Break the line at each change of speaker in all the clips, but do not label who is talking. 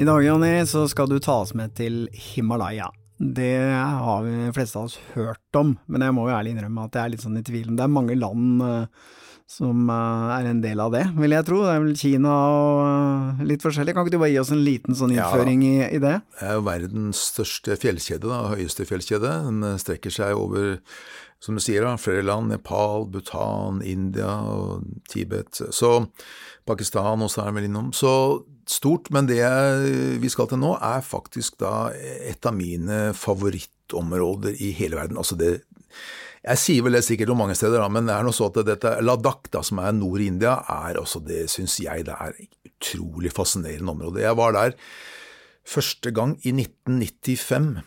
I dag Jonny, så skal du ta oss med til Himalaya. Det har vi de fleste av oss hørt om, men jeg må jo ærlig innrømme at jeg er litt sånn i tvil. Det er mange land uh, som uh, er en del av det, vil jeg tro. Det er vel Kina og uh, litt forskjellig. Kan ikke du bare gi oss en liten sånn innføring ja, i, i, det?
Det er jo verdens største fjellkjede, da, høyeste fjellkjede. Den strekker seg over som du sier, da, flere land. Nepal, Bhutan, India og Tibet. Så Pakistan også er vel innom. Så stort. Men det vi skal til nå, er faktisk da et av mine favorittområder i hele verden. Altså det jeg sier vel det sikkert om mange steder, da, men det er noe så at dette Ladakh, da, som er nord i India, er også det syns jeg det er et utrolig fascinerende område. Jeg var der første gang i 1995.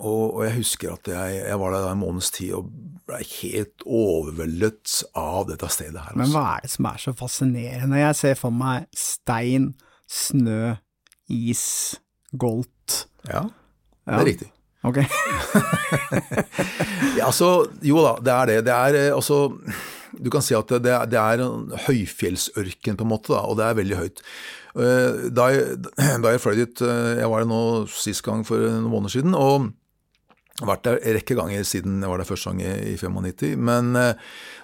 Og, og, jeg husker at jeg, jeg var der en måneds tid og ble helt overveldet av dette stedet her.
Også. Men hva er det som er så fascinerende? Jeg ser for meg stein, snø, is, goldt.
Ja, det er ja. riktig.
Ok.
ja, altså, jo da, det er det. Det er eh, altså Du kan si at det, det er en høyfjellsørken, på en måte, da, og det er veldig høyt. Eh, da jeg, da jeg fløy dit, eh, jeg var det nå sist gang for noen måneder siden, og vært der en rekke ganger siden jeg var der første gang i 95. Men eh,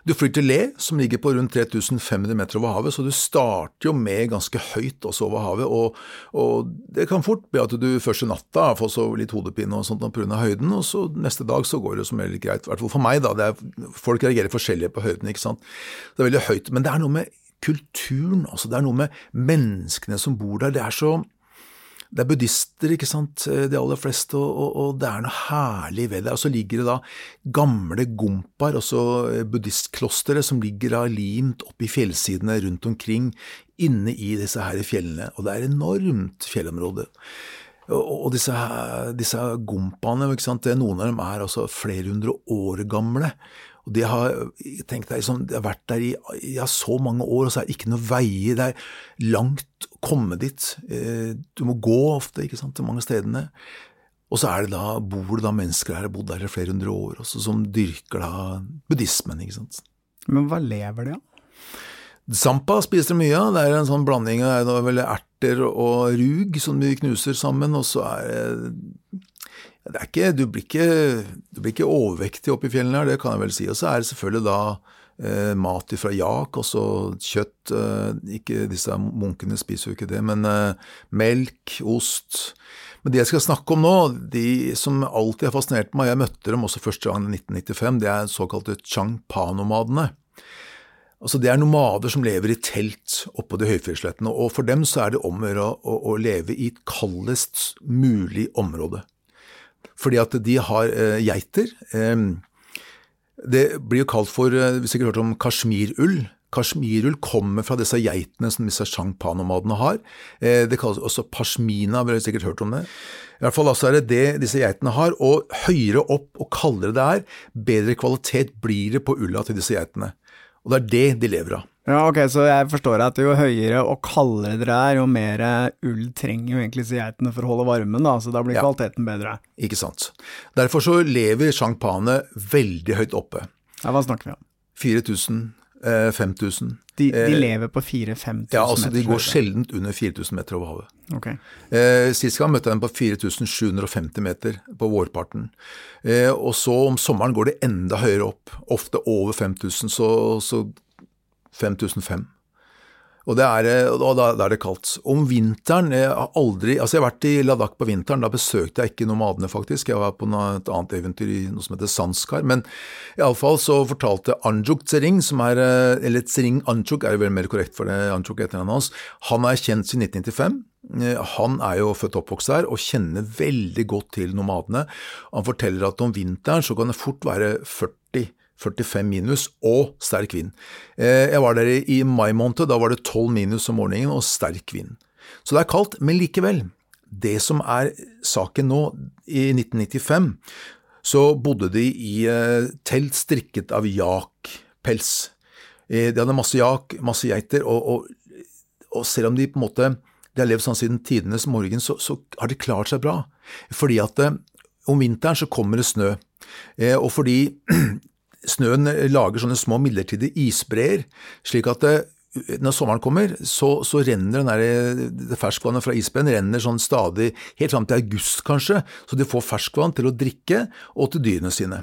du flyr til Le, som ligger på rundt 3500 meter over havet, så du starter jo med ganske høyt også over havet. Og, og det kan fort bli at du første natta får så litt hodepine og sånt pga. høyden, og så neste dag så går det som regel greit. I hvert fall for meg, da. Er, folk reagerer forskjellig på høyden, ikke sant. Det er veldig høyt. Men det er noe med kulturen, altså. Det er noe med menneskene som bor der. Det er så det er buddhister, ikke sant, eh, de aller fleste, og, og, det er noe herlig ved det. Og så ligger det da gamle gompaer, altså buddhistklostre, som ligger da limt oppi fjellsidene rundt omkring, inne i disse her fjellene. Og det er enormt fjellområde. Og disse, disse gompaene, noen av dem er altså flere hundre år gamle. Og det har, tenk deg, liksom, det har vært der i ja, så mange år, og så er det ikke noe veier. Det er langt å komme dit. Eh, du må gå ofte ikke sant, til mange stedene. Og så er det da, bor det da mennesker her, har bodd der i flere hundre år, også, som dyrker da buddhismen. ikke sant.
Men hva lever de av?
Zampa spiser de mye av. Det er en sånn blanding av erter og rug som de knuser sammen. Og så er det ikke, du, blir ikke, du blir ikke overvektig oppe i fjellene her, det kan jeg vel si. Og så er det selvfølgelig da eh, mat fra jak, også kjøtt. Eh, ikke Disse munkene spiser jo ikke det, men eh, melk, ost. Men det jeg skal snakke om nå, de som alltid har fascinert meg, jeg møtte dem også første gang i 1995, det er såkalte changpa-nomadene. Altså Det er nomader som lever i telt oppå de høyfjellslettene, og for dem så er det om å, gjøre å leve i et kaldest mulig område fordi at de har eh, geiter. Det blir jo kalt for, eh, hvis dere har hørt om kasjmirull. Kasjmirull kommer fra disse geitene som disse shangpa-nomadene har. Eh, det kalles også pashmina, vi har sikkert hørt om det. I hvert fall altså er det det disse geitene har, og høyere opp og kaldere det er, bedre kvalitet blir det på ulla til disse geitene. Og det er det de lever av.
Ja, ok, Så jeg forstår at jo høyere og kaldere dere er, jo mer ull trenger jo egentlig geitene for å holde varmen, da, så da blir ja. kvaliteten bedre.
Ikke sant. Derfor så lever champagne veldig høyt oppe.
Ja, Hva snakker vi om?
4000, eh, 5000.
De, de eh, lever på 4000-5000 meter?
Ja, altså de går sjelden under 4000 meter over havet.
Okay.
Eh, Sist gang møtte jeg dem på 4750 meter på vårparten. Eh, og så om sommeren går det enda høyere opp, ofte over 5000, så, så 5005. Og, det er, og da, da, er det kaldt. Om vinteren jeg har aldri, altså jeg har vært i Ladakh på vinteren, da besøkte jeg ikke nomadene, faktisk. Jeg var på noe, et annet eventyr i noe som heter Sanskar. Men iallfall så fortalte Anjuk Tsering, som er Eller Tsering Anjuk er jo vel mer korrekt for det, Anjuk heter han hans. Han er kjent siden 1995. Han er jo født og oppvokst der og kjenner veldig godt til nomadene. Han forteller at om vinteren så kan det fort være 40 45 minus og sterk vind. Eh, jeg var der i mai måned, da var det 12 minus om morgenen og sterk vind. Så det er kaldt, men likevel. Det som er saken nå, i 1995, så bodde de i eh, telt strikket av jakpels. Eh, de hadde masse jak, masse geiter, og, og, og, selv om de på en måte de har levd sånn siden tidenes morgen, så, så har de klart seg bra. Fordi at om vinteren så kommer det snø, og fordi snøen lager sånne små midlertidige isbreer, slik at når sommeren kommer, så, så renner den der, det ferskvannet fra isbreen renner sånn stadig, helt fram til august kanskje, så de får ferskvann til å drikke og til dyrene sine.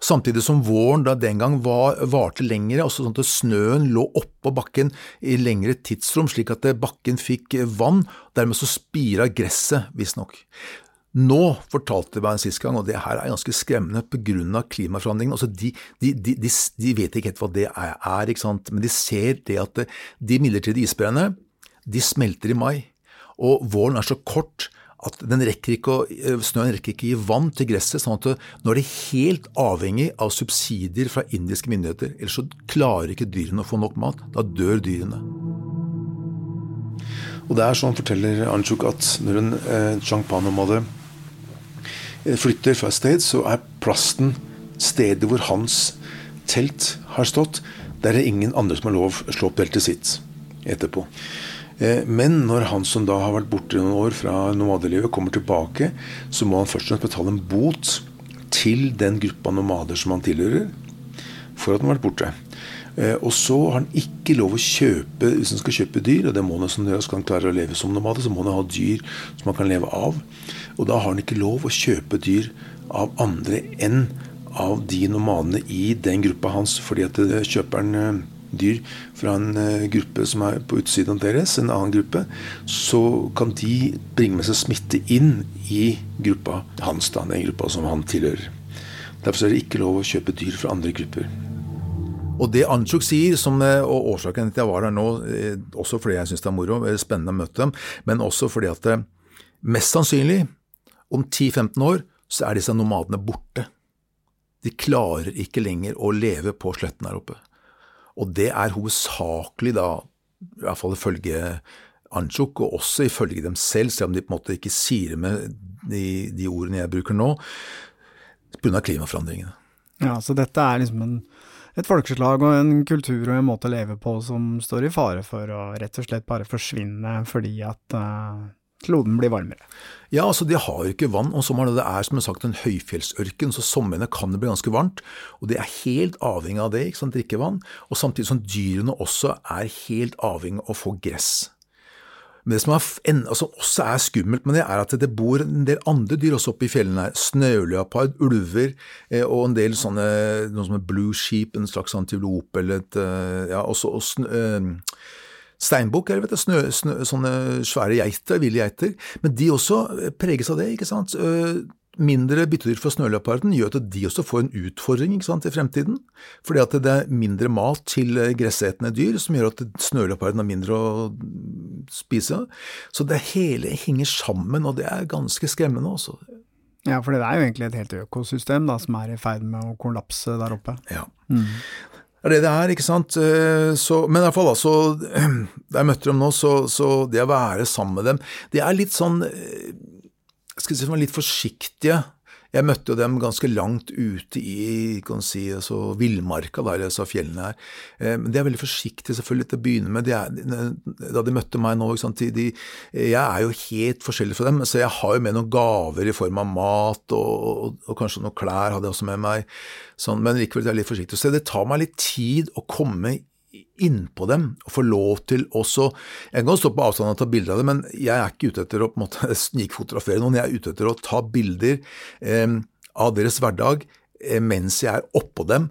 Samtidig som våren da den gang var, varte lengre, altså sånn at snøen lå oppå bakken i lengre tidsrom, slik at bakken fikk vann, dermed så spira gresset, visstnok. Nå fortalte de meg en sist gang, og det her er ganske skremmende pga. klimaforandringene. Altså de, de, de, de, vet ikke helt hva det er, men de ser det at de midlertidige isbreene de smelter i mai, og våren er så kort at rekker ikke, snøen rekker ikke å gi vann til gresset, sånn at nå er det helt avhengig av subsidier fra indiske myndigheter. Ellers så klarer ikke dyrene å få nok mat. Da dør dyrene.
Og det er sånn, forteller Anjuk, at når en eh, Changpan-område flytter fra et sted, så er plasten stedet hvor hans telt har stått. Der er det ingen andre som har lov å slå opp teltet sitt etterpå. Eh, men når han som da har vært borte noen år fra nomadelivet, kommer tilbake, så må han først og fremst betale en bot til den gruppa nomader som han tilhører, for at han har vært borte. Eh, og så har han ikke lov å kjøpe hvis han skal kjøpe dyr, og det må han skal han klare å leve som nomade, så må han ha dyr som han kan leve av. Og da har han ikke lov å kjøpe dyr av andre enn av de nomadene i den gruppa hans, fordi at kjøper han eh, dyr fra en eh, gruppe som er på utsiden deres, en annen gruppe, så kan de bringe med seg smitte inn i gruppa hans, da, den gruppa som han tilhører. Derfor er det ikke lov å kjøpe dyr fra andre grupper.
Og det Anchuk sier, som, eh, og årsaken til at jeg var der nå, også fordi jeg syns det er moro, spennende å møte dem, men også fordi at mest sannsynlig om 10-15 år så er disse nomadene borte. De klarer ikke lenger å leve på sletten her oppe. Og det er hovedsakelig da, i hvert fall ifølge Anchuk, og også ifølge dem selv, selv om de på en måte ikke sier det med de, de ordene jeg bruker nå, pga. klimaforandringene.
Ja, så dette er liksom en, et folkeslag og en kultur og en måte å leve på som står i fare for å rett og slett bare forsvinne fordi at uh, kloden blir varmere.
Ja, altså de har jo ikke vann om sommeren, det er som sagt en høyfjellsørken, så somrene kan det bli ganske varmt. Og de er helt avhengig av det, ikke sant, drikkevann. Og samtidig som dyrene også er helt avhengig av å få gress. Men det som er, altså, også er skummelt med det, er at det bor en del andre dyr også oppe i fjellene her. Snøleopard, ulver eh, og en del sånne noe som er blue sheep, en slags antilope eller et eh, ja, også, og snø, eh, Steinbukk eller vet du, snø, snø, sånne svære geiter, ville geiter. Men de også preges av det. ikke sant? Mindre byttedyr for snøleoparden gjør at de også får en utfordring ikke sant, i fremtiden. Fordi at det er mindre mat til gressetende dyr, som gjør at snøleoparden har mindre å spise. Så det hele henger sammen, og det er ganske skremmende også.
Ja, for det er jo egentlig et helt økosystem da, som er i ferd med å kollapse der oppe.
Ja. Mm er det det er, ikke sant. Eh, så, men i hvert fall, altså, da jeg møtte dem nå, så, så, det å være sammen med dem Det er litt sånn jeg Skal vi si litt forsiktige jeg møtte jo dem ganske langt ute i kan si, altså, villmarka, der, altså fjellene her. Eh, men de er veldig forsiktige selvfølgelig til å begynne med. De er, da de møtte meg nå sant, de, Jeg er jo helt forskjellig fra dem, så jeg har jo med noen gaver i form av mat, og, og, og kanskje noen klær hadde jeg også med meg. Sånn, men likevel er jeg litt forsiktig. Så det tar meg litt tid å komme innpå dem og få lov til også Jeg kan stå på avstand og ta bilder av det, men jeg er ikke ute etter å på en måte snikfotografere noen. Jeg er ute etter å ta bilder eh, av deres hverdag eh, mens jeg er oppå dem,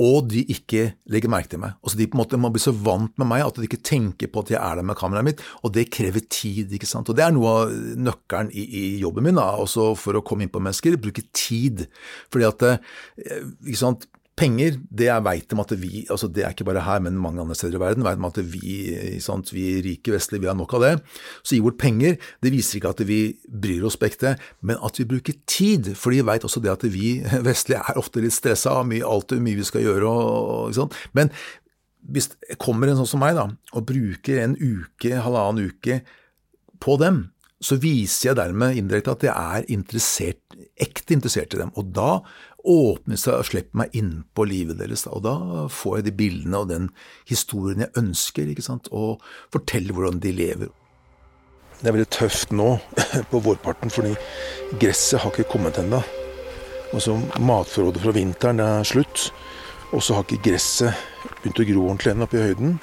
og de ikke legger merke til meg. Altså De på en måte må bli så vant med meg at de ikke tenker på at jeg er der med kameraet mitt, og det krever tid. ikke sant? Og Det er noe av nøkkelen i, i jobben min, da, også for å komme inn på mennesker. Bruke tid. Fordi at eh, ikke sant, Penger, det er veit om at vi, altså det er ikke bare her, men mange andre steder i verden, veit om at vi, sant, vi rike vestlige, vi har nok av det. Så gi bort penger, det viser ikke at vi bryr oss på men at vi bruker tid. For de veit også det at vi vestlige er ofte litt stressa av mye, alt mye vi skal gjøre. Og, og? Men hvis det kommer en sånn som meg da, og bruker en uke, halvannen uke på dem, så viser jeg dermed indirekte at jeg er interessert, ekte interessert i dem. Og da åpner seg og slipper meg inn på livet deres. Og da får jeg de bildene og den historien jeg ønsker, og forteller hvordan de lever.
Det er veldig tøft nå på vårparten, fordi gresset har ikke kommet ennå. Altså, matforrådet fra vinteren er slutt. Og så har ikke gresset begynt å gro ordentlig ennå oppe i høyden.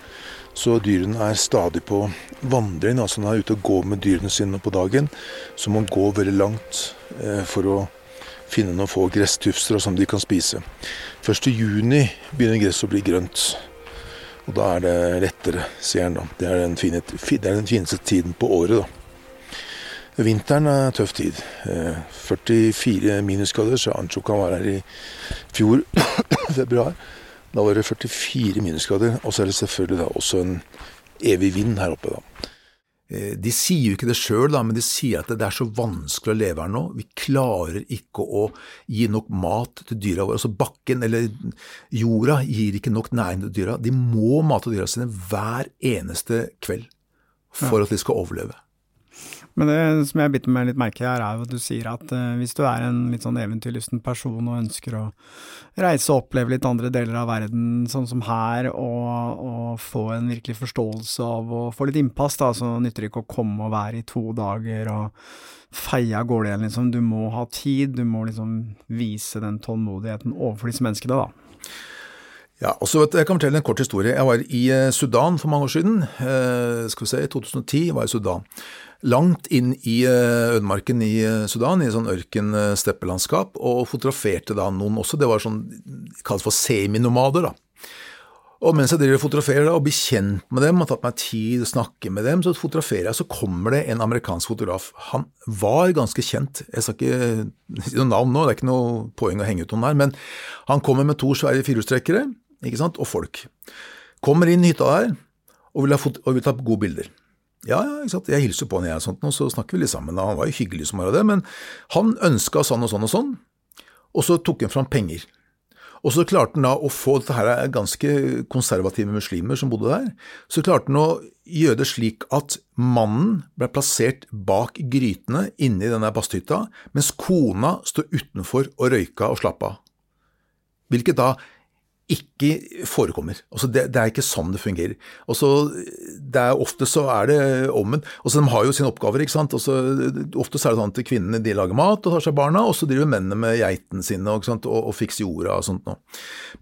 Så dyrene er stadig på vandring. altså Når han er ute og går med dyrene sine på dagen, så må han gå veldig langt eh, for å finne noen få gresstufser som de kan spise. Først i juni begynner gresset å bli grønt. Og da er det lettere, sier han da. Det er den, fine, det er den fineste tiden på året, da. Vinteren er tøff tid. 44 eh, minusgrader, så kan være her i fjor, februar. Da var det 44 minusgrader. Og så er det selvfølgelig da også en evig vind her oppe, da.
Eh, de sier jo ikke det sjøl, men de sier at det er så vanskelig å leve her nå. Vi klarer ikke å gi nok mat til dyra våre. Altså bakken, eller jorda, gir ikke nok næring til dyra. De må mate dyra sine hver eneste kveld for at de skal overleve.
Men det som jeg biter meg litt merke her, er jo at du sier at uh, hvis du er en litt sånn eventyrlysten person og ønsker å reise og oppleve litt andre deler av verden, sånn som her, og, og få en virkelig forståelse av å få litt innpass, da, så nytter det ikke å komme og være i to dager og feie av gårde igjen, liksom. Du må ha tid, du må liksom vise den tålmodigheten overfor disse menneskene, da.
Ja, og så Jeg kan fortelle en kort historie. Jeg var i eh, Sudan for mange år siden. Eh, skal vi se, I 2010 var jeg i Sudan langt inn i eh, ødemarken i Sudan, i sånn ørken-steppelandskap, og fotograferte da noen også. Det var sånn, kalles for seminomader, da. Og mens jeg driver og fotograferer og blir kjent med dem, har tatt meg tid å snakke med dem, så fotograferer jeg, så kommer det en amerikansk fotograf. Han var ganske kjent, jeg skal ikke si noe navn nå, det er ikke noe poeng å henge ut noen der, men han kommer med to svære firehjulstrekkere, ikke sant, og folk. Kommer inn i hytta der og vil, ha, og vil ta gode bilder. Ja, ja, ikke sant. Jeg hilser på han, jeg, sånt, og så snakker vi litt sammen. Han var jo hyggelig som bare det, men han ønska sånn og sånn og sånn, og så tok han fram penger. Og så klarte han da å få dette her er ganske konservative muslimer som bodde der, så klarte han å gjøre det slik at mannen ble plassert bak grytene inne i denne basthytta, mens kona sto utenfor og røyka og slappa av. Hvilket da ikke forekommer. Altså det, det, er ikke sånn det fungerer. Altså det er Ofte så er det omvendt. Altså de har jo sine oppgaver. ikke sant? Også, ofte så er det sånn at kvinnene de lager mat og tar seg barna, og så driver mennene med geitene sine og, og, og fikser jorda og sånt noe.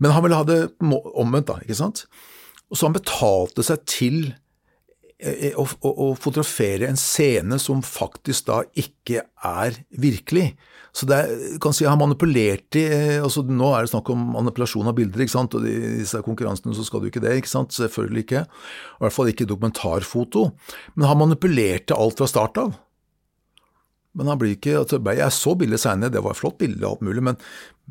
Men han ville ha det omvendt, da. ikke sant? Og så han betalte seg til eh, å, å, å fotografere en scene som faktisk da ikke er virkelig. Så det er, kan si, jeg har manipulert i eh, altså Nå er det snakk om manipulasjon av bilder, ikke sant? og i disse konkurransene så skal du ikke det. ikke sant? Selvfølgelig ikke. I hvert fall ikke dokumentarfoto. Men han manipulerte alt fra start av. Men han blir ikke, altså, Jeg så bildet seinere, det var et flott bilde alt mulig, men,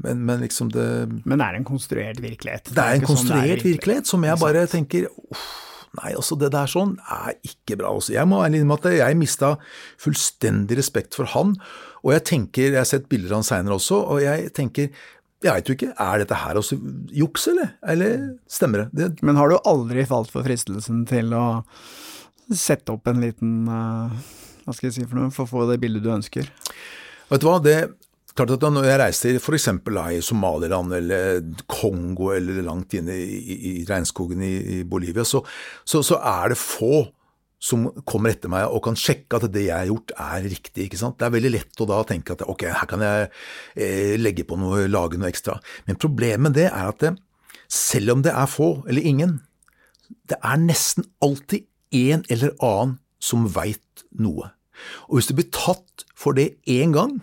men, men, liksom det
Men er det en konstruert virkelighet?
Det er en konstruert sånn er virkelighet som jeg bare tenker uff, Nei, altså det der sånn er ikke bra. Også. jeg må ærlig innrømme at jeg mista fullstendig respekt for han. Og jeg tenker, jeg har sett bilder av han seinere også, og jeg tenker jeg vet jo ikke, er dette her også juks, eller? Eller stemmer det?
det? Men har du aldri falt for fristelsen til å sette opp en liten uh, Hva skal jeg si for noe, for å få det bildet du ønsker?
Vet du hva, det Klart at Når jeg reiser f.eks. i Somaliland eller Kongo eller langt inne i, i, i regnskogen i, i Bolivia, så, så, så, er det få som kommer etter meg og kan sjekke at det jeg har gjort er riktig. ikke sant? Det er veldig lett å da tenke at ok, her kan jeg eh, legge på noe, lage noe ekstra. Men problemet med det er at det, selv om det er få eller ingen, det er nesten alltid en eller annen som veit noe. Og hvis du blir tatt for det én gang,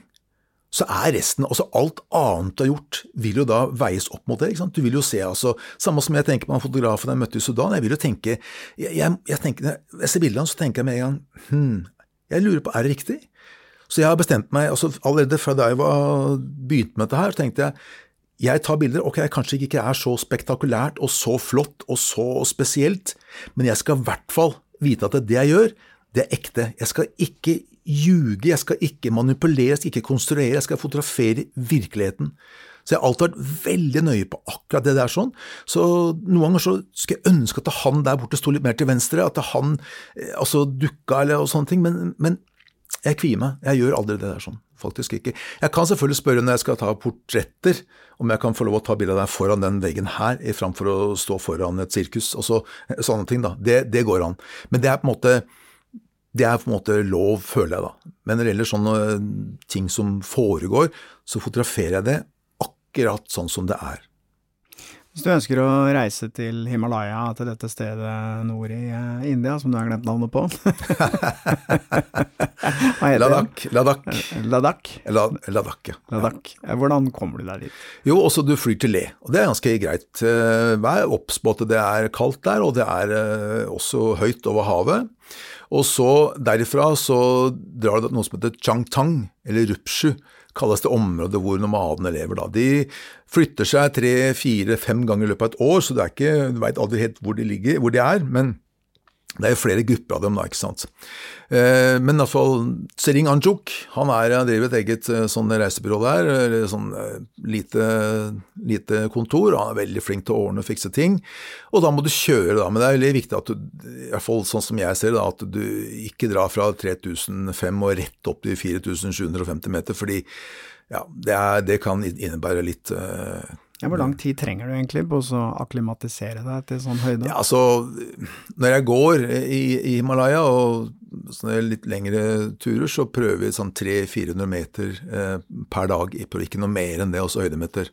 så er resten, altså alt annet du har gjort, vil jo da veies opp mot det. ikke sant? Du vil jo se, altså, Samme som jeg tenker på han fotografen jeg møtte i Sudan. Jeg vil jo tenke, jeg, jeg, jeg tenker, Når jeg ser bildene så tenker jeg med en gang hm, jeg lurer på, er det riktig? Så jeg har bestemt meg, altså allerede fra da jeg var, begynte med dette her, så tenkte jeg jeg tar bilder, ok, kanskje ikke er så spektakulært og så flott og så spesielt, men jeg skal i hvert fall vite at det jeg gjør, det er ekte. Jeg skal ikke ljuge, jeg skal ikke manipulere, jeg skal ikke konstruere, jeg skal fotografere virkeligheten. Så jeg har alltid vært veldig nøye på akkurat det der sånn. Så noen ganger så skulle jeg ønske at han der borte sto litt mer til venstre, at han eh, altså dukka eller og sånne ting, men, men jeg kvier meg. Jeg gjør aldri det der sånn. Faktisk ikke. Jeg kan selvfølgelig spørre når jeg skal ta portretter, om jeg kan få lov å ta bilde av deg foran den veggen her, framfor å stå foran et sirkus. og så, Sånne ting, da. Det, det går an. Men det er på en måte det er på en måte lov, føler jeg da. Men når det gjelder sånne ting som foregår, så fotograferer jeg det akkurat sånn som det er.
Hvis du ønsker å reise til Himalaya, til dette stedet nord i eh, India, som du har glemt navnet på
Hva heter Ladakh. Ladakh.
Ladakh.
Ladakh, ja.
Ladakh. Hvordan kommer du deg dit?
Jo, også du flyr til Le, og det er ganske greit. Eh, vær obs på at det er kaldt der, og det er eh, også høyt over havet. Og så derifra så drar det noe som heter Changtang, eller Rupshu kalles det området hvor nomadene lever. Da. De flytter seg tre, fire, fem ganger i løpet av et år, så du veit aldri helt hvor de, ligger, hvor de er. men det er jo flere grupper av dem, da, ikke sant. Eh, men i hvert fall Sering Anjuk han er, driver et eget eh, sånn reisebyrå der, eller sånn eh, lite, lite, kontor. Han er veldig flink til å ordne og fikse ting. Og da må du kjøre, da. Men det er veldig viktig at du, i hvert fall sånn som jeg ser det, at du ikke drar fra 3005 og rett opp til 4750 meter, fordi ja, det, er, det kan innebære litt
ja, Hvor lang tid trenger du egentlig på å akklimatisere deg til sånn høyde?
Ja, altså, Når jeg går i, i Himalaya og sånne litt lengre turer, så prøver vi sånn 300-400 meter eh, per dag. Ikke noe mer enn det, også høydemeter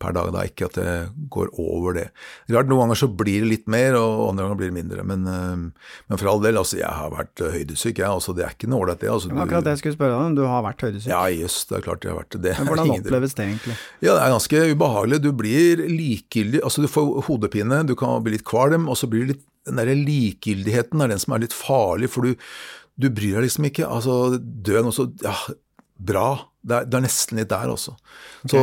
per dag. da, Ikke at det går over det. Klart, Noen ganger så blir det litt mer, og andre ganger blir det mindre. Men, øh, men for all del, altså, jeg har vært øh, høydesyk, jeg. Altså, det er ikke noe ålreit, det. Altså,
det var akkurat det jeg skulle spørre deg om. Du har vært høydesyk?
Ja, jøss, det er klart jeg har vært det.
Men Hvordan oppleves det egentlig?
Ja, Det er ganske ubehagelig. Du blir likegyldig. Altså, du får hodepine, du kan bli litt kvalm, og så blir det litt den derre likegyldigheten er den som er litt farlig, for du, du bryr deg liksom ikke. Altså, døden også Ja, bra. Det er, det er, nesten litt der også. Okay. Så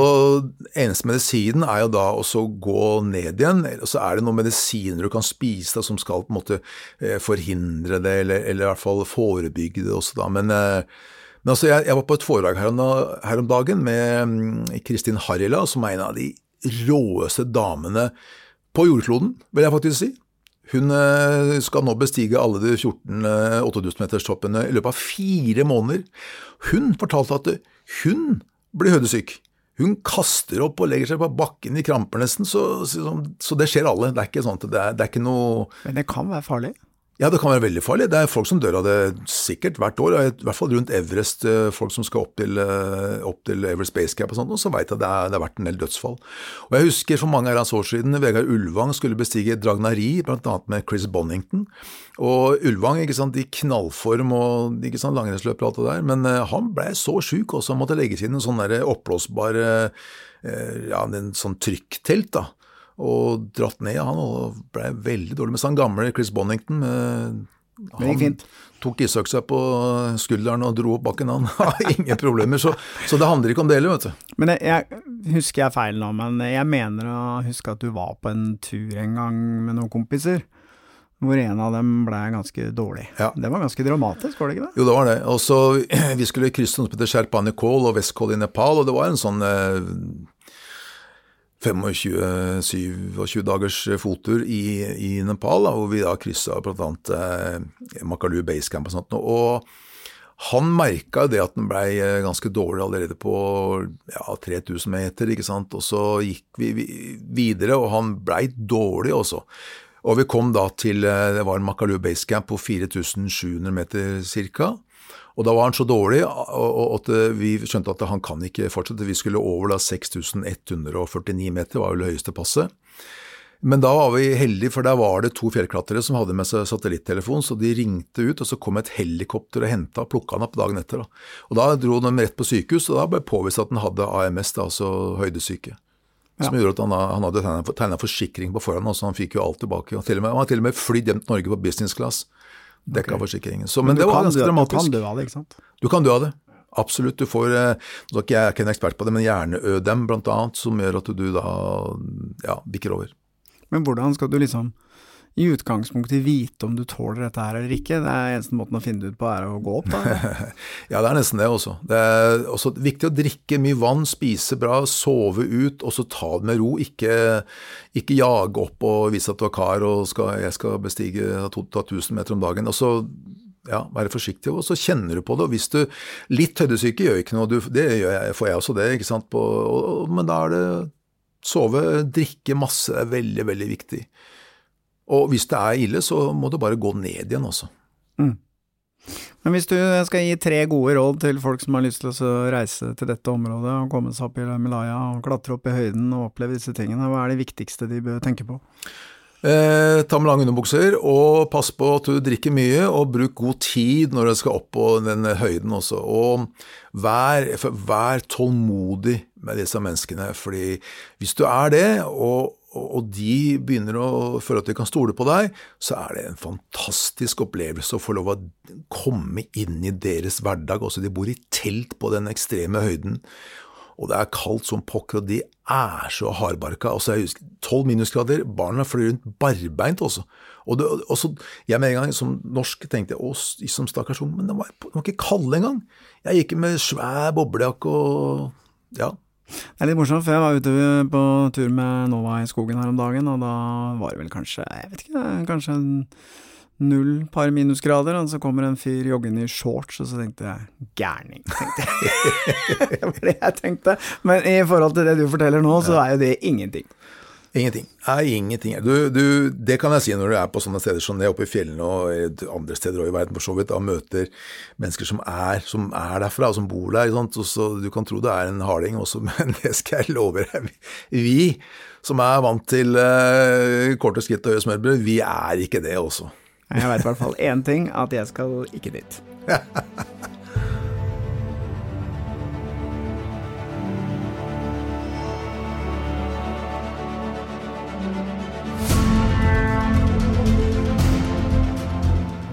eneste medisinen er jo da å gå ned igjen. Så er det noen medisiner du kan spise da, som skal på en måte eh, forhindre det, eller, eller, i hvert fall forebygge det også da. Men, eh, men altså, jeg, jeg, var på et foredrag her om, her om dagen med mm, Kristin Harila, som er en av de råeste damene på jordkloden, vil jeg faktisk si. Hun eh, skal nå bestige alle de 14 8000-meterstoppene i løpet av fire måneder. Hun fortalte at hun blir høydesyk. Hun kaster opp og legger seg på bakken i kramper nesten, så, så, så, det skjer alle. Det er ikke sånn at det er, det er ikke noe
Men det kan være farlig?
Ja, det kan være veldig farlig. Det er folk som dør av det sikkert hvert år. I hvert fall rundt Everest, eh, folk som skal opp til, eh, opp til Everest Base Cap og sånt, og så veit jeg at det, har vært en del dødsfall. Og Jeg husker for mange herrens år siden Vegard Ulvang skulle bestige Dragnari, bl.a. med Chris Bonington. Og Ulvang ikke sant, i knallform og ikke sant, langrennsløper og alt det der, men eh, han blei så sjuk også, han måtte legges inn en sånn oppblåsbar ja, en sånn trykktelt. da, og dratt ned. av Han og ble veldig dårlig. Mens han gamle Chris Bonington
han
tok isøksa på skulderen og dro opp bakken, han har ingen problemer. Så, så, det handler ikke om det heller, vet du.
Men jeg, jeg, husker jeg feil nå, men jeg mener å huske at du var på en tur en gang med noen kompiser. Hvor en av dem ble ganske dårlig. Ja. Det var ganske dramatisk, var det ikke det?
Jo, det var det. Og så, Vi skulle krysse noe som heter Sherpani Kol og Westcol i Nepal, og det var en sånn eh, 25-27 dagers fottur i, i Nepal, da, hvor vi da kryssa bl.a. Eh, Makalu Basecamp og sånt. Og han merka det at han blei eh, ganske dårlig allerede på ja, 3000 meter, ikke sant. Og så gikk vi videre, og han blei dårlig også. Og vi kom da til eh, det var Makalu Basecamp på 4700 meter ca. Og da var han så dårlig at vi skjønte at han kan ikke fortsette. Vi skulle over da 6149 meter, var vel det høyeste passet. Men da var vi heldige, for der var det to fjellklatrere som hadde med seg satellittelefon, så de ringte ut, og så kom et helikopter og henta og plukka han opp dagen etter. Da. Og Da dro de rett på sykehus, og da ble påvist at han hadde AMS, da, altså høydesyke. Som ja. gjorde at han, han hadde tegna forsikring på forhånd, så han fikk jo alt tilbake. Og til og med, han har til og med flydd hjem til Norge på business class dekka okay. forsikringen. Så, men, men det var ganske dramatisk.
Du kan dø av det, ikke sant?
Du kan dø av det. Absolutt. Du får eh, Jeg er ikke en ekspert på det, men hjerneødem bl.a., som gjør at du da ja, bikker over.
Men hvordan skal du liksom i utgangspunktet vite om du tåler dette her eller ikke? Det er eneste måten å finne det ut på er å gå opp, da?
ja, det er nesten det også. Det er også viktig å drikke mye vann, spise bra, sove ut, og så ta det med ro. Ikke, ikke jage opp og vise at du er kar og skal, jeg skal bestige 1000 meter om dagen. Og så ja, være forsiktig, og så kjenner du på det. og hvis du, Litt høydesyke gjør ikke noe, du, det jeg, får jeg også det, ikke sant. På, og, men da er det sove, drikke masse, er veldig, veldig viktig. Og hvis det er ille, så må du bare gå ned igjen også. Mm.
Men hvis du skal gi tre gode råd til folk som har lyst til å reise til dette området og komme seg opp i Himalaya og klatre opp i høyden og oppleve disse tingene, hva er det viktigste de bør tenke på?
Eh, ta med lange underbukser, og pass på at du drikker mye, og bruk god tid når du skal opp på den høyden også. Og vær, vær tålmodig med disse menneskene, fordi hvis du er det, og og de begynner å føle at de kan stole på deg, så er det en fantastisk opplevelse å få lov å komme inn i deres hverdag. Også de bor i telt på den ekstreme høyden, og det er kaldt som pokker, og de er så hardbarka. Altså, jeg husker tolv minusgrader, barna flyr rundt barbeint også. Og det, også, jeg med en gang som norsk tenkte å, som stakkars ung, men de var, de var ikke kalde engang. Jeg gikk med svær boblejakke og ja,
det er litt morsomt, for jeg var ute på tur med Nova i skogen her om dagen, og da var det vel kanskje, jeg vet ikke, kanskje null par minusgrader, og så kommer en fyr joggende i shorts, og så tenkte jeg gærning, tenkte jeg. det var det jeg tenkte. Men i forhold til det du forteller nå, så er jo det ingenting.
Ingenting. Nei, ingenting. Du, du, det kan jeg si når du er på sånne steder som det, oppe i fjellene og andre steder i verden, for så vidt, og møter mennesker som er, som er derfra, og som bor der. Og så Du kan tro det er en harding også, men det skal jeg love deg. Vi som er vant til uh, korte skritt og høye smørbrød, vi er ikke det også.
Jeg vet i hvert fall én ting, at jeg skal ikke dit.